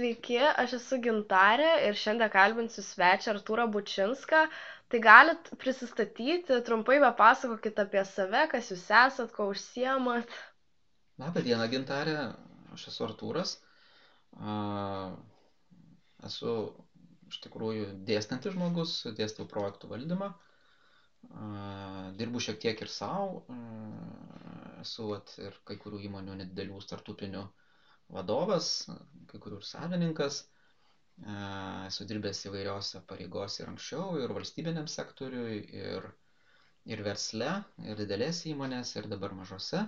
Sveiki, aš esu Gintarė ir šiandien kalbinsiu svečią Artūrą Bučinską. Tai galit prisistatyti, trumpai papasakokit apie save, kas jūs esat, ko užsiemat. Labą dieną, Gintarė, aš esu Artūras. Esu iš tikrųjų dėstantis žmogus, dėstau projektų valdymą. Dirbu šiek tiek ir savo. Esu vat, ir kai kurių įmonių nedidelių startupinių vadovas, kai kurių ir savininkas. Esu dirbęs įvairiose pareigose ir anksčiau, ir valstybiniam sektoriui, ir, ir versle, ir didelėse įmonėse, ir dabar mažose.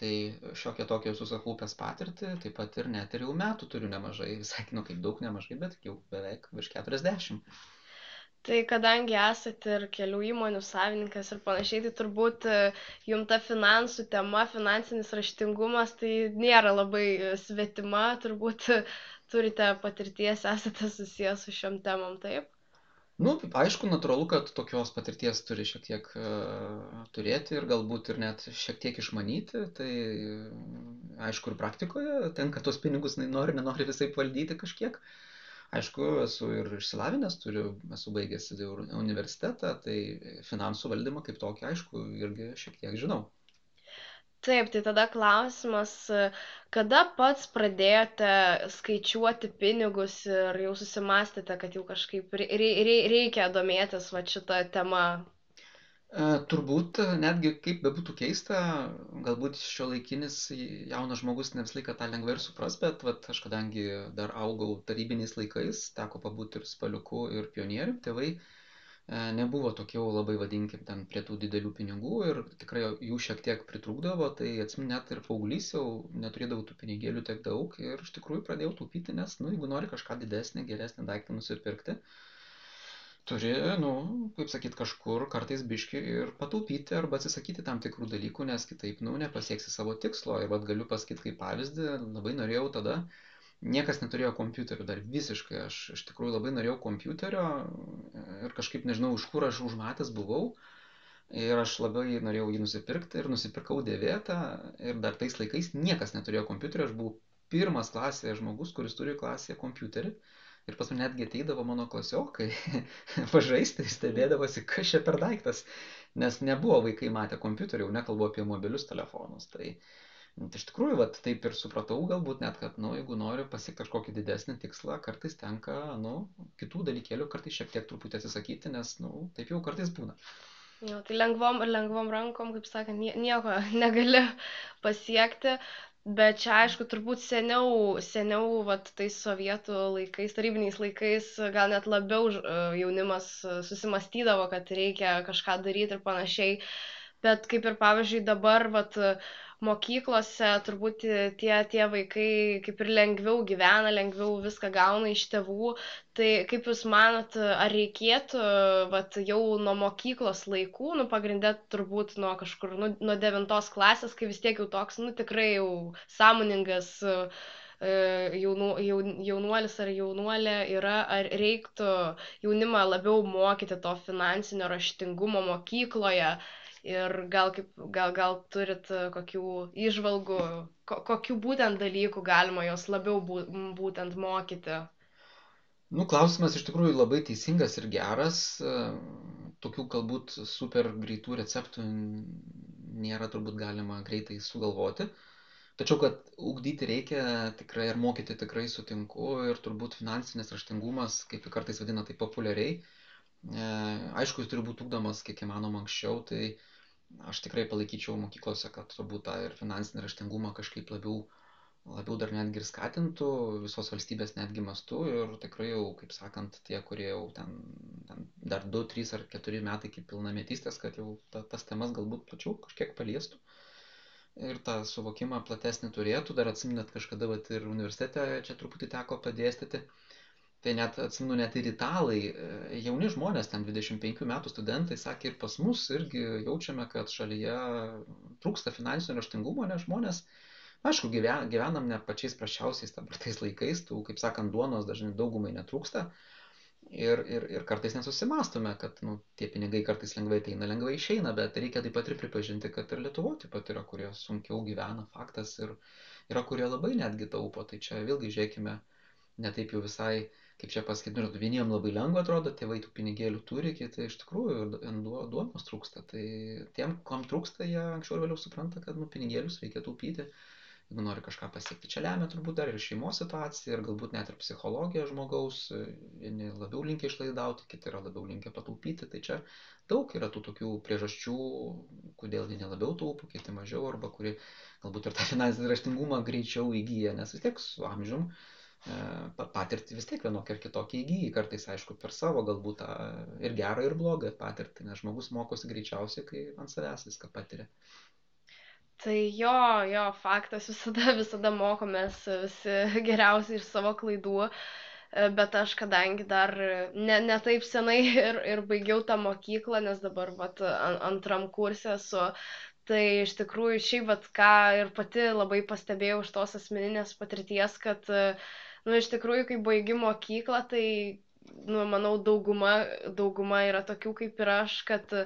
Tai šiokia tokia esu sukaupęs patirtį, taip pat ir net ir jau metų turiu nemažai, visai, nu kaip daug nemažai, bet jau beveik virš 40 tai kadangi esat ir kelių įmonių savininkas ir panašiai tai turbūt e, jum ta finansų tema finansinis raštingumas tai nėra labai e, svetima turbūt turite patirties esate susijęs su šiom temom taip Nu, aišku, natūralu, kad tokios patirties turi šiek tiek uh, turėti ir galbūt ir net šiek tiek išmanyti. Tai aišku, ir praktikoje tenka tos pinigus, nori, nenori visai valdyti kažkiek. Uh, aišku esu ir išsilavinęs turiu esu baigęs universitetą tai finansų valdymą kaip tokį aišku irgi šiek tiek žinau. Taip, tai tada klausimas, kada pats pradėjote skaičiuoti pinigus ir jau susimastėte, kad jau kažkaip reikia domėtis va šitą temą turbūt netgi kaip bebūtų keista, galbūt šiuolaikinis jaunas žmogus ne visą laiką tą lengvai ir supras, bet vat, aš kadangi dar augau tarybiniais laikais, teko pabūti ir spaliuku, ir pionieriu, tėvai e, nebuvo tokie labai vadinkim ten prie tų didelių pinigų ir tikrai jų šiek tiek pritrūkdavo, tai atsimenu net ir paauglys jau neturėdavau tų pinigėlių tiek daug ir iš tikrųjų pradėjau taupyti, nes, nu, jeigu nori kažką didesnį, geresnį daiktą nusipirkti, turi, nu, kaip sakyt, kažkur kartais biški ir pataupyti arba atsisakyti tam tikrų dalykų, nes kitaip, nu, nepasieksi savo tikslo. Ir vad galiu pasakyti kaip pavyzdį, labai norėjau tada, niekas neturėjo kompiuterio, dar visiškai, aš iš tikrųjų labai norėjau kompiuterio ir kažkaip nežinau, iš kur aš užmatęs buvau. Ir aš labai norėjau jį nusipirkti ir nusipirkau dėvėtą ir dar tais laikais niekas neturėjo kompiuterio, aš buvau pirmas klasėje žmogus, kuris turi klasėje kompiuterį. Ir pas mane netgi ateidavo mano klasiokai pažaisti, stebėdavosi, kas čia per daiktas, nes nebuvo vaikai matę kompiuterių, jau nekalbu apie mobilius telefonus. Tai, tai iš tikrųjų, vat, taip ir supratau galbūt net, kad, nu, jeigu noriu pasiekti kažkokį didesnį tikslą, kartais tenka, nu, kitų dalykėlių kartais šiek tiek truputį atsisakyti, nes, nu, taip jau kartais būna. Jo, tai lengvom ir lengvom rankom, kaip sakant, nieko negali pasiekti, bet čia aišku turbūt seniau seniau vat tais sovietų laikais tarybiniais laikais gal net labiau e, jaunimas e, susimąstydavo kad reikia kažką daryt ir panašiai. Bet kaip ir pavyzdžiui dabar vat mokyklose turbūt tie tie vaikai kaip ir lengviau gyvena lengviau viską gauna iš tėvų. Tai kaip jūs manot ar reikėtų vat jau nuo mokyklos laikų nu pagrinde turbūt nuo kažkur nu nuo devintos klasės kai vis tiek jau toks nu tikrai jau sąmoningas e, jaunų, jaun, jaunuolis ar jaunuolė yra, ar reiktų jaunimą labiau mokyti to finansinio raštingumo mokykloje, ir gal kaip gal gal turit e, kokių įžvalgų ko kokių būtent dalykų galima juos labiau bū būtent mokyti Nu, klausimas iš tikrųjų labai teisingas ir geras. E, tokių galbūt super greitų receptų nėra turbūt galima greitai sugalvoti. Tačiau, kad ugdyti reikia tikrai ir mokyti tikrai sutinku ir turbūt finansinis raštingumas, kaip kartais vadina tai populiariai, e, aišku, jis turi būti ugdomas kiek įmanoma anksčiau, tai aš tikrai palaikyčiau mokyklose, kad turbūt tą ir finansinį raštingumą kažkaip labiau, labiau dar netgi ir skatintų visos valstybės netgi mastu ir tikrai jau, kaip sakant, tie, kurie jau ten, ten dar 2, 3 ar 4 metai iki pilnametystės, kad jau ta, tas temas galbūt plačiau kažkiek paliestų. Ir tą suvokimą platesnį turėtų, dar atsiminat kažkada vat, ir universitete čia truputį teko padėstyti. Tai net atsimenu net ir italai e, jauni žmonės ten dvidešim penkių metų studentai sakė ir pas mus irgi jaučiame kad šalyje trūksta finansinio raštingumo nes žmonės aišku gyven gyvenam ne pačiais prasčiausiais dabar tais laikais tų kaip sakant duonos dažnai daugumai netrūksta. Ir ir ir kartais nesusimąstome kad nu tie pinigai kartais lengvai ateina lengvai išeina bet reikia taip pat ir pripažinti kad ir lietuvoj taip pat yra kurie sunkiau gyvena faktas ir yra kurie labai netgi taupo. Tai čia vėlgi žiūrėkime netaip jau visai, kaip čia pasakyti, nors vieniem labai lengva atrodo, tėvai tų pinigėlių turi, kiti iš tikrųjų duonos trūksta. Tai tiem, kom trūksta, jie anksčiau ir vėliau supranta, kad nu, pinigėlius reikia taupyti jeigu nori kažką pasiekti. Čia lemia turbūt dar ir šeimos situacija, ir galbūt net ir psichologija žmogaus, vieni labiau linkia išlaidauti, kiti yra labiau linkia pataupyti. Tai čia daug yra tų tokių priežasčių, kodėl vieni labiau taupo, kiti mažiau, arba kuri galbūt ir tą finansinį raštingumą greičiau įgyja, nes vis tiek su amžium patirtį vis tiek vienokia ir kitokia įgyji, kartais aišku per savo galbūt tą ir gerą ir blogą patirtį, nes žmogus mokosi greičiausiai, kai ant savęs viską patiria. Tai jo, jo, faktas visada, visada mokomės visi geriausiai iš savo klaidų, bet aš kadangi dar ne, ne taip senai ir, ir baigiau tą mokyklą, nes dabar vat, antram kursė esu, tai iš tikrųjų šiaip vat, ką ir pati labai pastebėjau iš tos asmeninės patirties, kad, nu, iš tikrųjų, kai baigi mokyklą, tai nu, manau, dauguma, dauguma yra tokių kaip ir aš, kad e,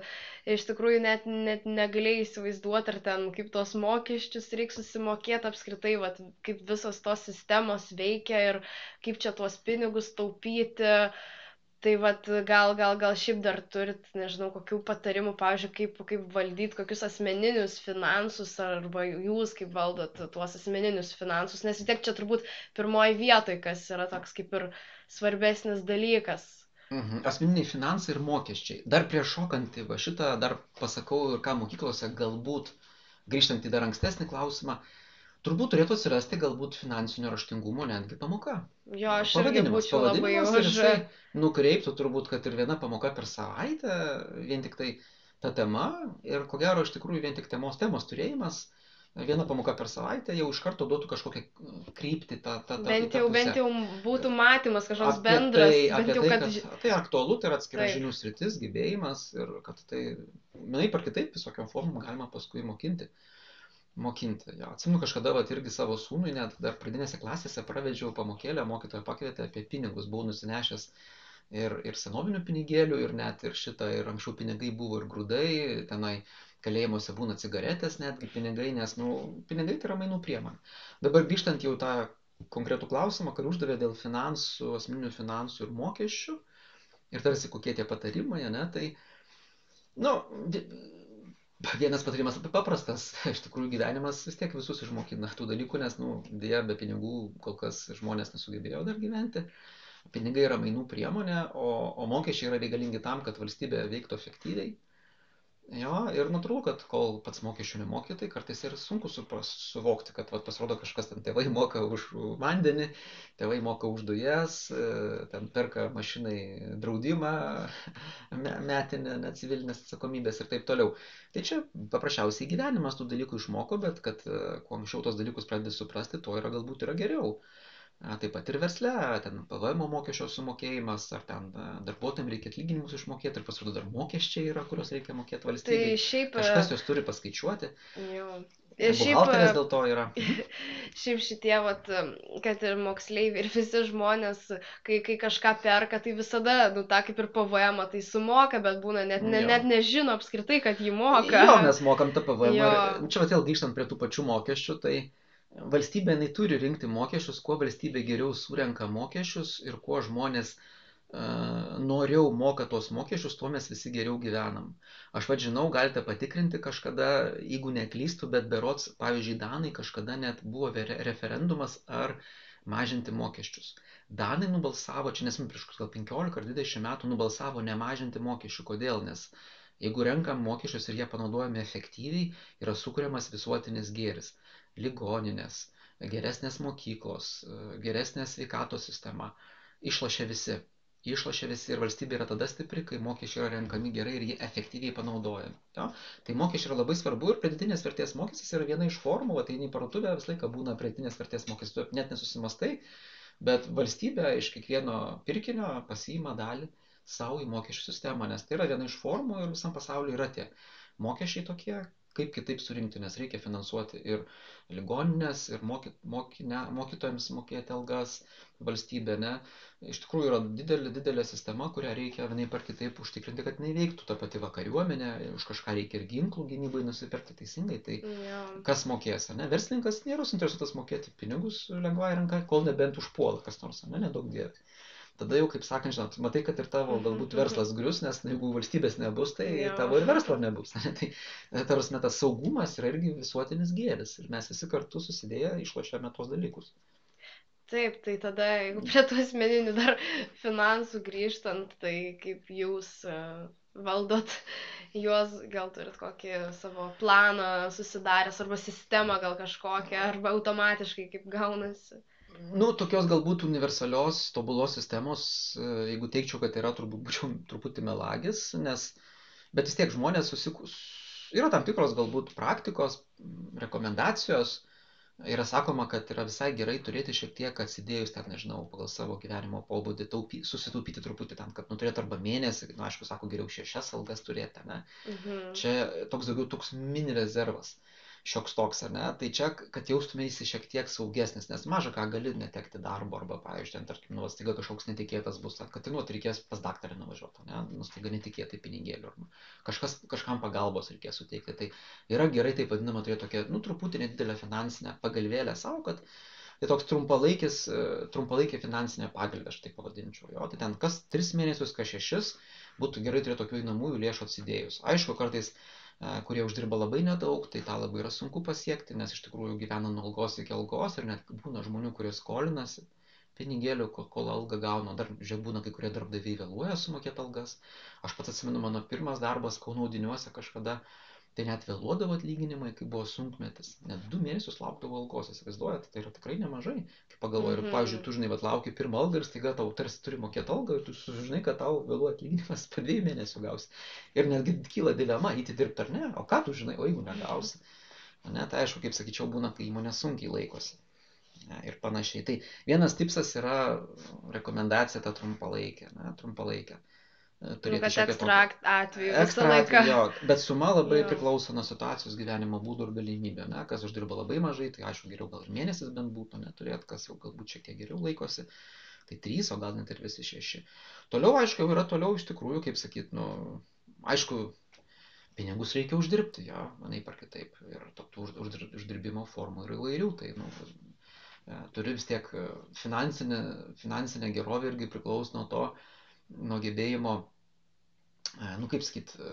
iš tikrųjų net, net negalėjai įsivaizduoti, ar ten kaip tos mokesčius reikia susimokėti apskritai, vat, kaip visos tos sistemos veikia ir kaip čia tuos pinigus taupyti. Tai vat, gal, gal, gal šiaip dar turit, nežinau, kokių patarimų, pavyzdžiui, kaip, kaip valdyti kokius asmeninius finansus, arba jūs kaip valdot tuos asmeninius finansus, nes vis tiek čia turbūt pirmoji vietoje, kas yra toks kaip ir svarbesnis dalykas. Mhm. Asmeniniai finansai ir mokesčiai. Dar prieš šokant į šitą, dar pasakau ir ką mokyklose galbūt, grįžtant į dar ankstesnį klausimą, turbūt turėtų atsirasti galbūt finansinio raštingumo netgi pamoka. Jo, aš irgi būčiau labai už. Nukreiptų turbūt, kad ir viena pamoka per savaitę, vien tik tai ta tema ir ko gero iš tikrųjų vien tik temos temos turėjimas viena pamoka per savaitę jau iš karto duotų kažkokią kryptį. Ta, ta, ta, bent, jau, bent jau būtų matymas kažkoks apie bendras. Tai, apie jau, tai, kad... kad tai aktualu, tai yra atskira žinių sritis, gebėjimas ir kad tai, vienaip ar kitaip, visokiam formom galima paskui mokinti. Mokinti. Ja, atsimenu kažkada vat, irgi savo sūnui, net dar pradinėse klasėse pravedžiau pamokėlę, mokytoja pakvietė apie pinigus, buvau nusinešęs ir, ir senovinių pinigėlių, ir net ir šitą, ir anksčiau pinigai buvo ir grūdai, tenai kalėjimuose būna cigaretės netgi pinigai, nes, nu, pinigai tai yra mainų priemonė. Dabar grįžtant jau tą konkretų klausimą, kurį uždavė dėl finansų, asmeninių finansų ir mokesčių, ir tarsi kokie tie patarimai, ne, tai, nu, vienas patarimas apie paprastas, iš tikrųjų gyvenimas vis tiek visus išmokina tų dalykų, nes, nu, dėja, be pinigų kol kas žmonės nesugebėjo dar gyventi. Pinigai yra mainų priemonė, o, o mokesčiai yra reikalingi tam, kad valstybė veiktų efektyviai Jo, ir natūralu, kad kol pats mokesčių nemoki, tai kartais ir sunku supras, suvokti, kad vat, pasirodo kažkas ten tėvai moka už vandenį, tėvai moka už dujas, e, ten perka mašinai draudimą, metinę, necivilinės atsakomybės ir taip toliau. Tai čia paprasčiausiai gyvenimas tų dalykų išmoko, bet kad e, kuo anksčiau tos dalykus pradedi suprasti, tuo yra galbūt yra geriau taip pat ir versle, ten PVM mokesčio sumokėjimas, ar ten darbuotojams reikia atlyginimus išmokėti, ir pasirodo dar mokesčiai yra, kuriuos reikia mokėti valstybei. Tai šiaip. Kažkas juos turi paskaičiuoti. Ir šiaip, dėl to yra. šiaip šitie, vat, kad ir moksleiviai, ir visi žmonės, kai, kai kažką perka, tai visada, nu, tą kaip ir PVM, tai sumoka, bet būna net, ne, net nežino apskritai, kad jį moka. Jo, mes mokam tą PVM. Ir, čia vėl grįžtant prie tų pačių mokesčių, tai uh, valstybė jinai turi rinkti mokesčius, kuo valstybė geriau surenka mokesčius ir kuo žmonės uh, noriau moka tos mokesčius, tuo mes visi geriau gyvenam. Aš vad žinau, galite patikrinti kažkada, jeigu neklystu, bet berots, pavyzdžiui, Danai kažkada net buvo referendumas ar mažinti mokesčius. Danai nubalsavo, čia nesim prieš gal 15 ar 20 metų, nubalsavo nemažinti mokesčių. Kodėl? Nes jeigu renkam mokesčius ir jie panaudojami efektyviai, yra sukūriamas visuotinis gėris ligoninės, geresnės mokyklos, geresnė sveikatos sistema. Išlošia visi. Išlošia visi ir valstybė yra tada stipri, kai mokesčiai yra renkami gerai ir jie efektyviai panaudojami. Jo? Tai mokesčiai yra labai svarbu ir pridėtinės vertės mokestis yra viena iš formų, tai į parduotuvę visą laiką būna pridėtinės vertės mokestis, tu net nesusimastai, bet valstybė iš kiekvieno pirkinio pasiima dalį savo į mokesčių sistemą, nes tai yra viena iš formų ir visam pasauliu yra tie mokesčiai tokie, kaip kitaip surinkti, nes reikia finansuoti ir ligoninės, ir moky, mokinę, mokytojams mokėti algas, valstybė, ne. Iš tikrųjų yra didelė, didelė sistema, kurią reikia vienai par kitaip užtikrinti, kad neveiktų ta pati vakariuomenė, už kažką reikia ir ginklų gynybai nusipirkti teisingai, tai kas mokės, ne? Verslininkas nėra suinteresuotas mokėti pinigus lengvai ranka, kol nebent užpuola kas nors, ne, nedaug dievė. Tada jau, kaip sakant, žinot, matai, kad ir tavo galbūt verslas grius, nes jeigu valstybės nebus, tai tavo ir verslo nebus. Ne? Tai, e, tarsi, tas saugumas yra irgi visuotinis gėris ir mes visi kartu susidėję išlošiame tos dalykus. Taip, tai tada, jeigu prie tų asmeninių dar finansų grįžtant, tai kaip jūs e, valdot juos, gal turit kokį savo planą susidaręs, arba sistemą gal kažkokią, arba automatiškai kaip gaunasi. Nu, tokios galbūt universalios, tobulos sistemos, e, jeigu teikčiau, kad yra, turbūt būčiau truputį melagis, nes, bet vis tiek žmonės susikus, yra tam tikros galbūt praktikos, rekomendacijos, yra sakoma, kad yra visai gerai turėti šiek tiek atsidėjus ten, nežinau, pagal savo gyvenimo pobūdį, taupy, susitaupyti truputį tam, kad nu, turėtų arba mėnesį, na, aišku, sako, geriau šešias algas turėti, ne? Mhm. Čia toks daugiau toks mini rezervas, šioks toks, ar ne? Tai čia, kad jaustumėsi šiek tiek saugesnis, nes maža ką gali netekti darbo, arba, pavyzdžiui, ten, tarkim, nu, va, staiga kažkoks netikėtas bus, ten, kad, nu, vat reikės pas daktarą nuvažiuoti, ne? Nu, staiga netikėtai pinigėlių, arba kažkas, kažkam pagalbos reikės suteikti. Tai yra gerai, taip vadinama, turėti tokią, nu, truputį nedidelę finansinę pagalvėlę savo, kad tai toks trumpalaikis, trumpalaikė finansinė pagalbė, aš taip pavadinčiau. Jo, tai ten kas tris mėnesius, kas šešis, būtų gerai turėti tokių einamųjų lėšų atsidėjus. Aišku, kartais kurie uždirba labai nedaug, tai tą labai yra sunku pasiekti, nes iš tikrųjų gyvena nuo algos iki algos ir net būna žmonių, kurie skolinasi pinigėlių, kol algą gauna, dar žiūrėk, būna kai kurie darbdaviai vėluoja sumokėti algas. Aš pats atsimenu, mano pirmas darbas Kaunaudiniuose kažkada, tai net vėluodavo atlyginimai, kai buvo sunkmetis. Net du mėnesius laukdavo algos, įsivaizduojate, tai yra tikrai nemažai. Kai pagalvoju, ir, Mhm. pavyzdžiui, tu žinai, bet lauki pirmą algą ir staiga tau tarsi turi mokėti algą ir tu sužinai, kad tau vėluoja atlyginimas po dviejų mėnesių gausi. Ir netgi kyla dilema, eiti dirbti ar ne, o ką tu žinai, o jeigu negausi. Ne, tai aišku, kaip sakyčiau, būna, kai įmonė sunkiai laikosi. Ne, ir panašiai. Tai vienas tipsas yra rekomendacija ta trumpalaikė, ne, trumpalaikė. E, Nu, turėti kad šiokią ekstra tokią- atveju Ekstra atveju, jo, bet suma labai Jo. priklauso nuo situacijos gyvenimo būdų ir galimybė. Ne? Kas uždirba labai mažai, tai aišku, geriau gal ir mėnesis bent būtų neturėt, kas jau galbūt šiek tiek geriau laikosi, tai trys, o gal net ir visi šeši. Toliau, aišku, yra toliau iš tikrųjų, kaip sakyt, nu, aišku, pinigus reikia uždirbti, jo, manai par kitaip. Ir to- tų uždir- uždir- uždirbimo formų yra įvairių. Tai, nu, e, turi vis tiek e, finansinė, finansinė gerovė irgi priklauso nuo to, nuo gebėjimo, e, nu kaip sakyt, e,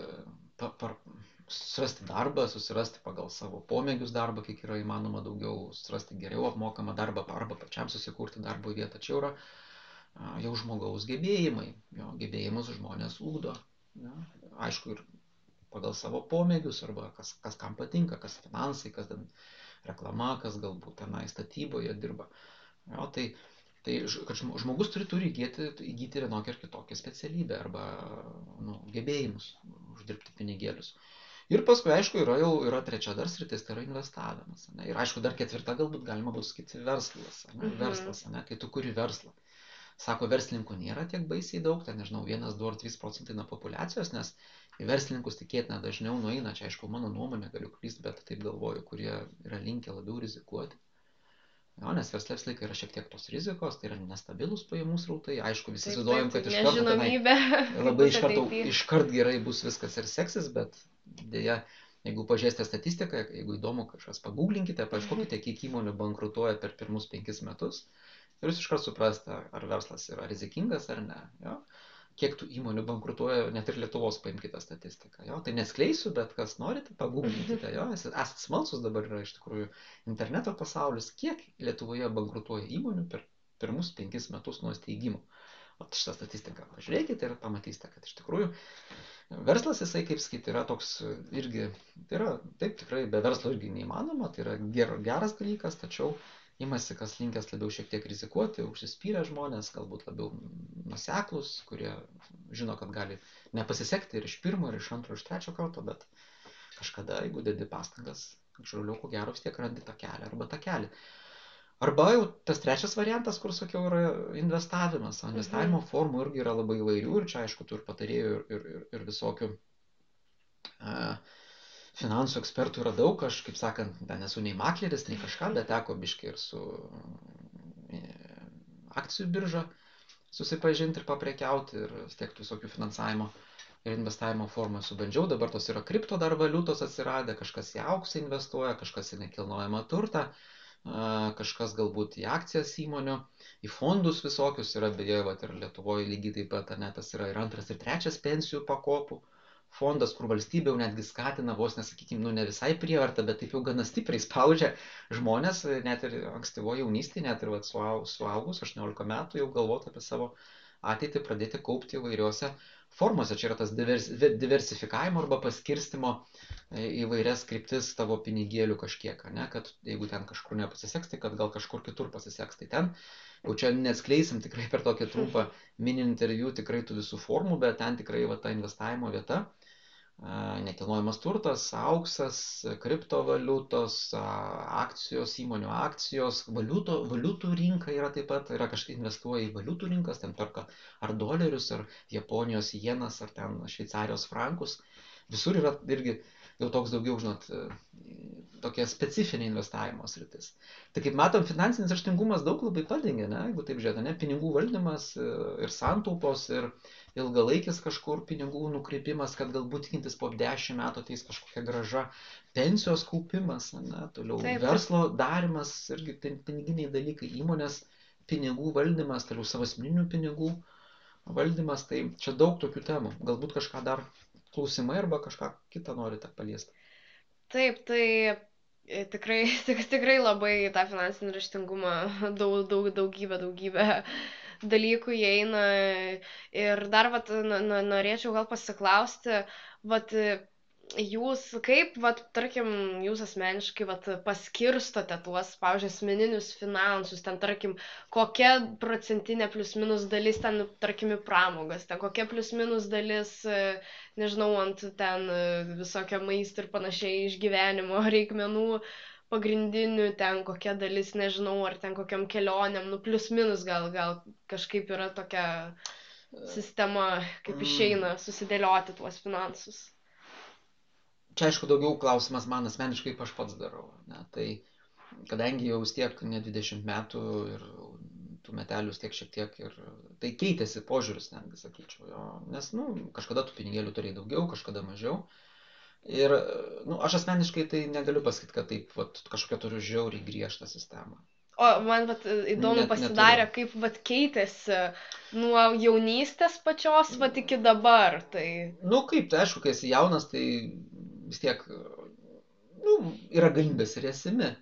pa, par, susirasti darbą, susirasti pagal savo pomėgius darbą, kiek yra įmanoma daugiau, susirasti geriau apmokamą darbą arba pačiam susikurti darbo vietą. Čia yra a, jau žmogaus gebėjimai, jo gebėjimus žmonės ūkdo. Ne? Aišku, ir pagal savo pomėgius arba kas, kas kam patinka, kas finansai, kas ten reklama, kas galbūt tenai statyboje dirba. Jo, tai, tai kad žmo- žmogus turi, turi įgyti, įgyti vienokią ar kitokią specialybę arba nu, gebėjimus uždirbti pinigėlius. Ir paskui, aišku, yra jau yra trečia dar sritis, tai yra investavimas. Ne? Ir aišku, dar ketvirta galbūt galima būtų sakyti verslas. Ne? Mhm. Verslas, ne? kai tu kuri verslą. Sako, verslininkų nėra tiek baisiai daug, ten nežinau, vienas, du ar trys procentai nuo populacijos, nes į verslininkus tikėtina dažniau nueina, čia aišku, mano nuomonė, galiu klysti, bet taip galvoju, kurie yra linkę labiau rizikuoti. Jo, nes verslė visą laiką yra šiek tiek tos rizikos, tai yra nestabilus pajamų srautai, aišku, visi įsivaizduojam, kad tai iš karto tenai labai iš karto, ateity. iškart gerai bus viskas ir seksis, bet dėja, jeigu pažiūrėsite statistiką, jeigu įdomu kažkas, paguglinkite, paieškokite, kiek įmonių bankrutuoja per pirmus penkis metus ir jūs iškart suprasite, ar verslas yra rizikingas ar ne. Jo? Kiek tų įmonių bankrutuoja, net ir Lietuvos paimkite statistiką. Jo? Tai neskleisiu, bet kas norite, paguglinkite. Jo? Esat smalsus dabar yra iš tikrųjų interneto pasaulis, kiek Lietuvoje bankrutuoja įmonių per pirmus penkis metus nuo steigimo. O šitą statistiką pažiūrėkite ir pamatysite, kad iš tikrųjų verslas jisai, kaip sakyti, yra toks irgi, tai yra, taip tikrai be verslo irgi neįmanoma, tai yra ger, geras dalykas, tačiau imasi kas linkęs labiau šiek tiek rizikuoti, užsispyrę žmonės, galbūt labiau nuseklus, kurie žino, kad gali nepasisekti ir iš pirmo, ir iš antro, ir iš trečio karto, bet kažkada, jeigu dedi pastangas, kažkuriuo ko gero vis tiek randi tą kelią arba tą kelią. Arba jau tas trečias variantas, kur sakiau, yra investavimas. Investavimo Mhm. formų irgi yra labai įvairių ir čia, aišku, tu ir patarėjų ir, ir, ir, ir visokių. A, finansų ekspertų yra daug, aš, kaip sakant, ten nesu nei makleris, nei kažką, bet teko biškai ir su akcijų birža susipažinti ir paprekiauti ir tiek visokių finansavimo ir investavimo formų esu bandžiau, dabar tos yra kripto dar valiutos atsiradę, kažkas į auksą investuoja, kažkas į nekilnojamą turtą, kažkas galbūt į akcijas įmonių, į fondus visokius yra, beje, va, ir Lietuvoje lygiai taip pat, ne, tas yra ir antras, ir trečias pensijų pakopų fondas, kur valstybė jau netgi skatina vos, nesakykime, nu ne visai prievartą, bet taip jau gana stipriai spaudžia žmonės, net ir ankstyvo jaunystėje, net ir vat, suaugus, 18 metų jau galvoti apie savo ateitį, pradėti kaupti įvairiuose formose. Čia yra tas diversifikavimo arba paskirstimo e, įvairias kryptis tavo pinigėlių kažkiek, ne? kad jeigu ten kažkur nepasiseks, tai kad gal kažkur kitur pasiseks. Tai ten jau čia neskleisim tikrai per tokį trumpą mini interviu tikrai tų visų formų, bet ten tikrai va ta investavimo vieta nekilnojamas turtas, auksas, kriptovaliutos, akcijos, įmonių akcijos, valiuto, valiutų rinka yra taip pat, yra kažkaip investuoja į valiutų rinkas, ten perka ar dolerius, ar Japonijos jenas, ar ten Šveicarijos frankus. Visur yra irgi jau toks daugiau, žinot, tokia specifinė investavimo sritis. Tai kaip matom, finansinis raštingumas daug labai padengia, ne, jeigu taip žiūrėtume, pinigų valdymas e, ir santaupos ir ilgalaikis kažkur pinigų nukreipimas, kad galbūt tikintis po 10 metų ateis kažkokia graža, pensijos kaupimas, ne, toliau taip, verslo darimas, irgi piniginiai dalykai, įmonės pinigų valdymas, toliau savo asmeninių pinigų valdymas, tai čia daug tokių temų. Galbūt kažką dar klausimai arba kažką kitą norite paliesti. Taip, tai E, tikrai, tik, tikrai labai tą finansinį raštingumą daug, daug, daugybę, daugybę dalykų įeina. Ir dar, vat, norėčiau gal pasiklausti, vat, jūs kaip, vat, tarkim, jūs asmeniškai vat, paskirstote tuos, pavyzdžiui, asmeninius finansus, ten, tarkim, kokia procentinė plius minus dalis ten, tarkim, į pramogas, ten kokia plius minus dalis, nežinau, ant ten visokio maisto ir panašiai išgyvenimo reikmenų pagrindinių, ten kokia dalis, nežinau, ar ten kokiam kelionėm, nu, plius minus gal, gal kažkaip yra tokia sistema, kaip mm. išeina susidėlioti tuos finansus čia aišku daugiau klausimas man asmeniškai, kaip aš pats darau. Ne? Tai kadangi jau tiek ne 20 metų ir tų metelių vis tiek šiek tiek ir tai keitėsi požiūris, netgi sakyčiau. Jo. Nes, nu, kažkada tų pinigėlių turėjai daugiau, kažkada mažiau. Ir, nu, aš asmeniškai tai negaliu pasakyti, kad taip, vat, kažkokia turiu žiauriai griežtą sistemą. O man vat, įdomu Net, pasidarė, neturiu. kaip vat, keitėsi nuo jaunystės pačios vat, iki dabar. Tai... Nu kaip, tai aišku, kai esi jaunas, tai vis tiek nu, yra galimybės ir esami.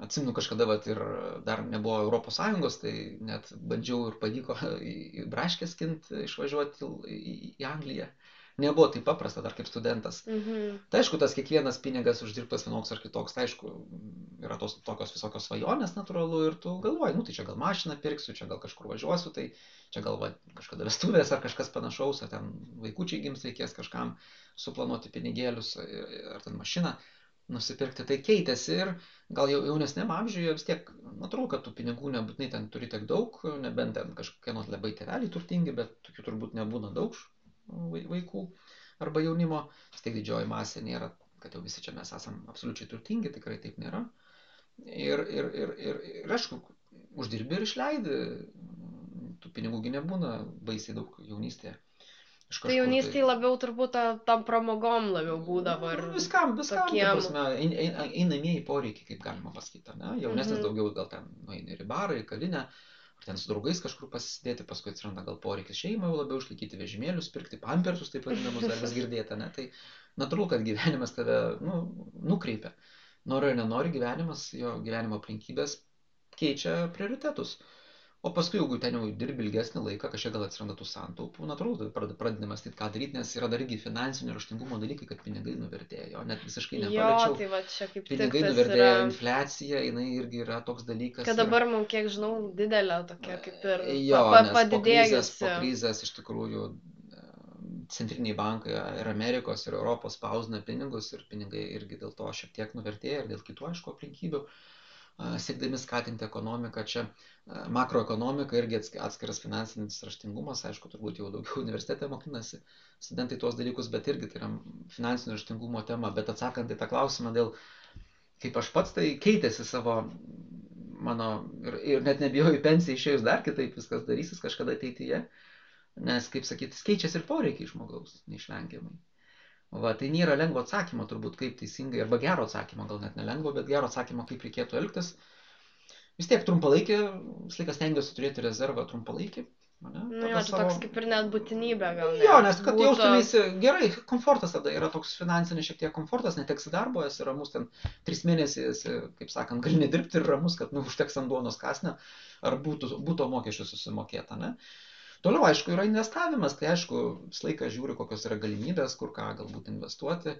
Atsimenu kažkada, vat, ir dar nebuvo Europos Sąjungos, tai net bandžiau ir pavyko į, Braškės kint išvažiuoti į, Angliją. Nebuvo taip paprasta dar kaip studentas. Mhm. Tai aišku, tas kiekvienas pinigas uždirbtas vienoks ar kitoks, tai aišku, yra tos tokios visokios svajonės natūralu ir tu galvoji, nu tai čia gal mašiną pirksiu, čia gal kažkur važiuosiu, tai čia gal va, kažkada vestuvės ar kažkas panašaus, ar ten vaikučiai gims reikės kažkam suplanuoti pinigėlius ar ten mašiną nusipirkti, tai keitėsi ir gal jau jaunesnėm amžiuje vis tiek, natūralu, kad tų pinigų nebūtinai ten turi tiek daug, nebent ten kažkokie nu labai tėveliai turtingi, bet tokių turbūt nebūna daug vaikų arba jaunimo, vis tiek didžioji masė nėra, kad jau visi čia mes esam absoliučiai turtingi, tikrai taip nėra. Ir, ir, ir, ir, ir aišku, uždirbi ir išleidi, tų pinigųgi nebūna baisiai daug jaunystėje. Tai jaunystėje tai... labiau turbūt tam pramogom labiau būdavo. Ir nu, viskam, viskam. Tokiem... Einamieji poreikiai, kaip galima pasakyti. Ne? Jaunesnis mm -hmm. daugiau gal ten nueina ir į barą, į kavinę, ar ten su draugais kažkur pasisidėti, paskui atsiranda gal poreikis šeimą jau labiau išlaikyti vežimėlius, pirkti pampersus, taip vadinamus, dar vis girdėta. Ne? Tai natūralu, kad gyvenimas tave nu, nukreipia. Nori ar nenori, gyvenimas, jo gyvenimo aplinkybės keičia prioritetus. Uh, o paskui jeigu ten jau dirbi ilgesnį laiką kažkiek gal atsiranda tų santaupų natūralu tada pradedi mąstyt ką daryt nes yra dar irgi finansinio raštingumo dalykai kad pinigai nuvertėja net visiškai nepaliečiau. tai va čia kaip pinigai nuvertėja yra... infliacija jinai irgi yra toks dalykas kad dabar mum kiek žinau didelė tokia kaip ir jo, pa, pa, padidėjusi. po krizės, iš tikrųjų centriniai bankai ir Amerikos ir Europos spausina pinigus ir pinigai irgi dėl to šiek tiek nuvertėja ir dėl kitų aišku aplinkybių siekdami skatinti ekonomiką. Čia makroekonomika irgi atskiras finansinis raštingumas, aišku, turbūt jau daugiau universitete mokinasi studentai tuos dalykus, bet irgi tai yra finansinio raštingumo tema. Bet atsakant į tą klausimą dėl, kaip aš pats tai keitėsi savo, mano, ir, ir net nebijoju pensiją išėjus dar kitaip viskas darysis kažkada ateityje, nes, kaip sakyti, keičiasi ir poreikiai žmogaus, neišvengiamai. Va, tai nėra lengvo atsakymo turbūt, kaip teisingai, arba gero atsakymo, gal net nelengvo, bet gero atsakymo, kaip reikėtų elgtis. Vis tiek trumpalaikį, visą laiką stengiuosi turėti rezervą trumpalaikį. Ne? Nu, jo, čia toks kaip ir net būtinybė gal. Ne? Jo, nes kad būtų... jaustumėsi gerai, komfortas tada yra toks finansinis šiek tiek komfortas, neteksi darbo, esi ramus ten tris mėnesius, kaip sakant, gali nedirbti ir ramus, kad nu, užteks ant duonos kasnę, ar būtų, būtų mokesčių susimokėta. Ne? Toliau, aišku, yra investavimas, tai aišku, visą laiką žiūri, kokios yra galimybės, kur ką galbūt investuoti.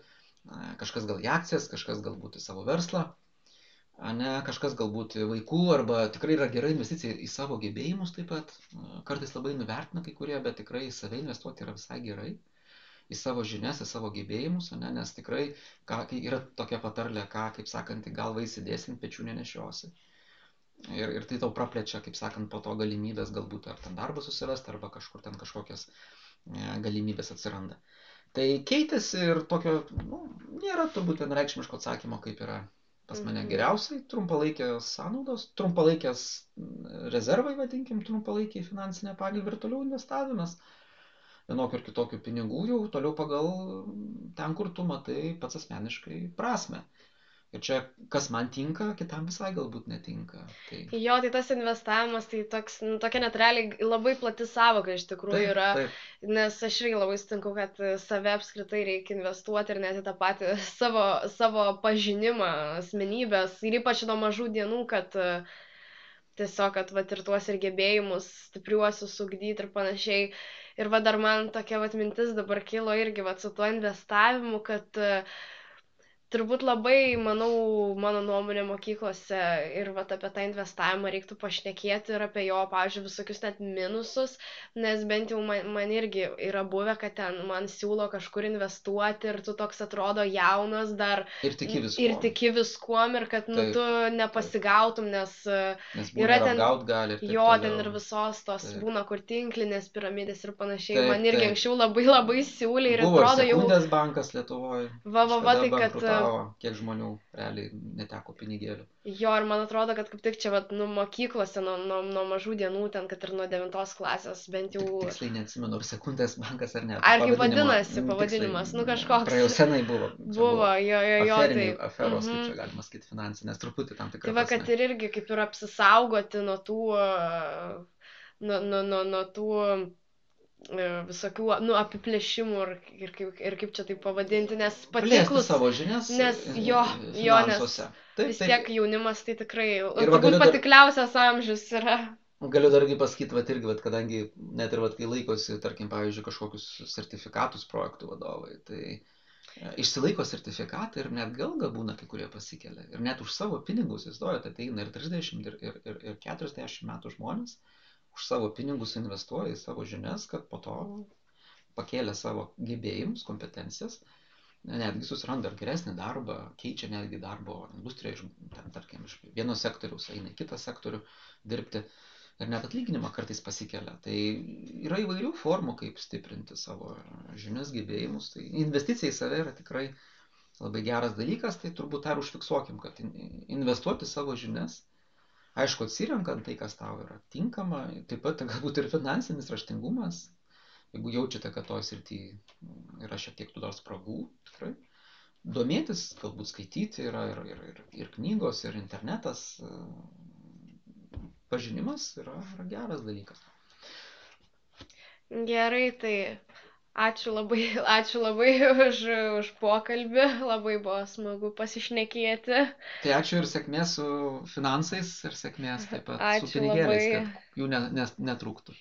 Kažkas gal į akcijas, kažkas galbūt į savo verslą, ne, kažkas galbūt vaikų, arba tikrai yra gera investicija į savo gebėjimus taip pat. Kartais labai nuvertina kai kurie, bet tikrai į save investuoti yra visai gerai. Į savo žinias, į savo gebėjimus, ne, nes tikrai ką, yra tokia patarlė, ką, kaip sakant, galvą įsidėsim, pečių nenešiosi. Ir, ir tai tau praplečia, kaip sakant, po to galimybės galbūt ar ten darbą susirasti, arba kažkur ten kažkokias e, galimybės atsiranda. Tai keitėsi ir tokio, nu, nėra turbūt vienreikšmiško atsakymo, kaip yra pas mane mhm. geriausiai trumpalaikės sąnaudos, trumpalaikės rezervai, vadinkim, trumpalaikiai finansinė pagalbė ir toliau investavimas vienokių ir kitokių pinigų jau toliau pagal ten, kur tu matai pats asmeniškai prasme. Ir čia, kas man tinka, kitam visai galbūt netinka. Tai... Jo, tai tas investavimas, tai toks, nu, tokia netreliai labai plati savoka iš tikrųjų taip, yra, taip. nes aš irgi labai sutinku, kad save apskritai reikia investuoti ir net į tą patį savo, savo pažinimą, asmenybės ir ypač nuo mažų dienų, kad tiesiog, kad vat ir tuos ir gebėjimus stipriuosius ugdyti ir panašiai. Ir va dar man tokia vat mintis dabar kilo irgi vat su tuo investavimu, kad uh, turbūt labai manau mano nuomone mokyklose ir vat apie tą investavimą reiktų pašnekėti ir apie jo pavyzdžiui visokius net minusus nes bent jau man man irgi yra buvę kad ten man siūlo kažkur investuoti ir tu toks atrodo jaunas dar ir tiki viskuom ir tiki viskuom ir kad nu tu nepasigautum nes, nes yra ten gali, jo toliau. ten ir visos tos taip. būna kur tinklinės piramidės ir panašiai taip, man irgi taip. anksčiau labai labai siūlė ir Buvo atrodo jau bankas Lietuvoje va va va tai kad kainavo, kiek žmonių realiai neteko pinigėlių. Jo, ir man atrodo, kad kaip tik čia, vat, nu, mokyklose nuo, nuo, nuo mažų dienų, ten, kad ir nuo devintos klasės, bent jau... Tik, tiksliai neatsimenu, ar sekundės bankas ar ne. Ar kaip vadinasi pavadinimas, nu kažkoks. Praėjau senai buvo. Buvo, jo, jo, jo. Tai... Aferos, mm -hmm. kaip čia galima sakyti, finansinės, truputį tam tikrai. Tai va, kad ir irgi kaip ir apsisaugoti nuo tų... Nuo, nuo, nuo, nuo tų visokių, nu, apiplėšimų ir, ir, kaip, ir kaip čia tai pavadinti, nes patiklus savo žinias. Nes jo, jo, nes taip, vis tiek taip. jaunimas tai tikrai, turbūt patikliausias dar... amžius yra. Galiu dargi pasakyti, va irgi, vat, kadangi net ir vat, kai laikosi, tarkim, pavyzdžiui, kažkokius sertifikatus projektų vadovai, tai e, išsilaiko sertifikatą ir net gal būna kai kurie pasikelia. Ir net už savo pinigus, jūs duojate, ateina ir 30, ir, ir, ir, ir 40 metų žmonės už savo pinigus investuoja į savo žinias, kad po to pakėlė savo gebėjimus, kompetencijas, netgi susiranda ir geresnį darbą, keičia netgi darbo industriją, iš, ten, tarkim, iš vieno sektoriaus eina į kitą sektorių dirbti ir net atlyginimą kartais pasikelia. Tai yra įvairių formų, kaip stiprinti savo žinias, gebėjimus. Tai investicija į save yra tikrai labai geras dalykas, tai turbūt ir užfiksuokim, kad investuoti savo žinias aišku atsirenkant tai kas tau yra tinkama taip pat galbūt ir finansinis raštingumas. Jeigu jaučiate kad toj srity yra šiek tiek tų dar spragų tikrai. Domėtis galbūt skaityti yra ir, ir, ir, ir knygos ir internetas pažinimas yra, yra geras dalykas. Gerai tai Ačiū labai, ačiū labai už, už pokalbį, labai buvo smagu pasišnekėti. Tai ačiū ir sėkmės su finansais ir sėkmės taip pat ačiū su pinigėliais, labai. kad jų ne, ne, netrūktų.